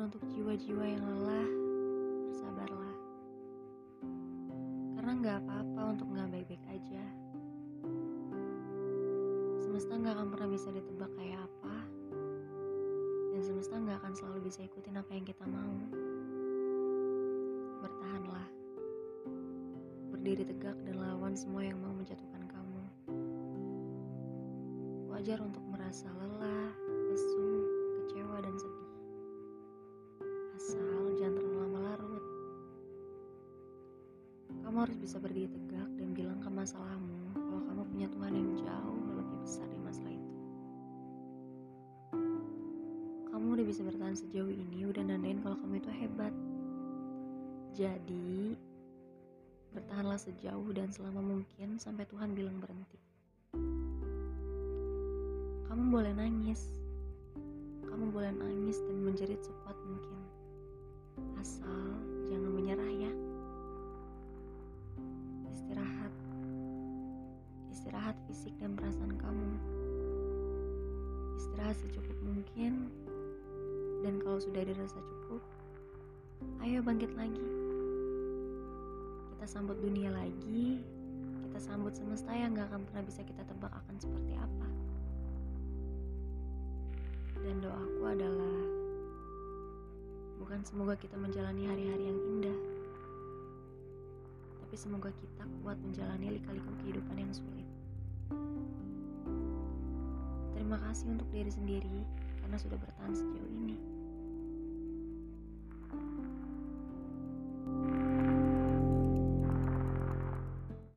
untuk jiwa-jiwa yang lelah, bersabarlah. Karena nggak apa-apa untuk nggak baik-baik aja. Semesta nggak akan pernah bisa ditebak kayak apa, dan semesta nggak akan selalu bisa ikutin apa yang kita mau. Bertahanlah, berdiri tegak dan lawan semua yang mau menjatuhkan kamu. Wajar untuk merasa lelah, Kamu harus bisa berdiri tegak dan bilang ke masalahmu kalau kamu punya Tuhan yang jauh lebih besar di masalah itu. Kamu udah bisa bertahan sejauh ini, udah nandain kalau kamu itu hebat. Jadi, bertahanlah sejauh dan selama mungkin sampai Tuhan bilang berhenti. Kamu boleh nangis. Kamu boleh nangis dan menjerit Istirahat fisik dan perasaan kamu. Istirahat secukup mungkin. Dan kalau sudah dirasa cukup, ayo bangkit lagi. Kita sambut dunia lagi. Kita sambut semesta yang gak akan pernah bisa kita tebak akan seperti apa. Dan doaku adalah bukan semoga kita menjalani hari-hari yang indah, semoga kita kuat menjalani lika-liku kehidupan yang sulit. Terima kasih untuk diri sendiri karena sudah bertahan sejauh ini.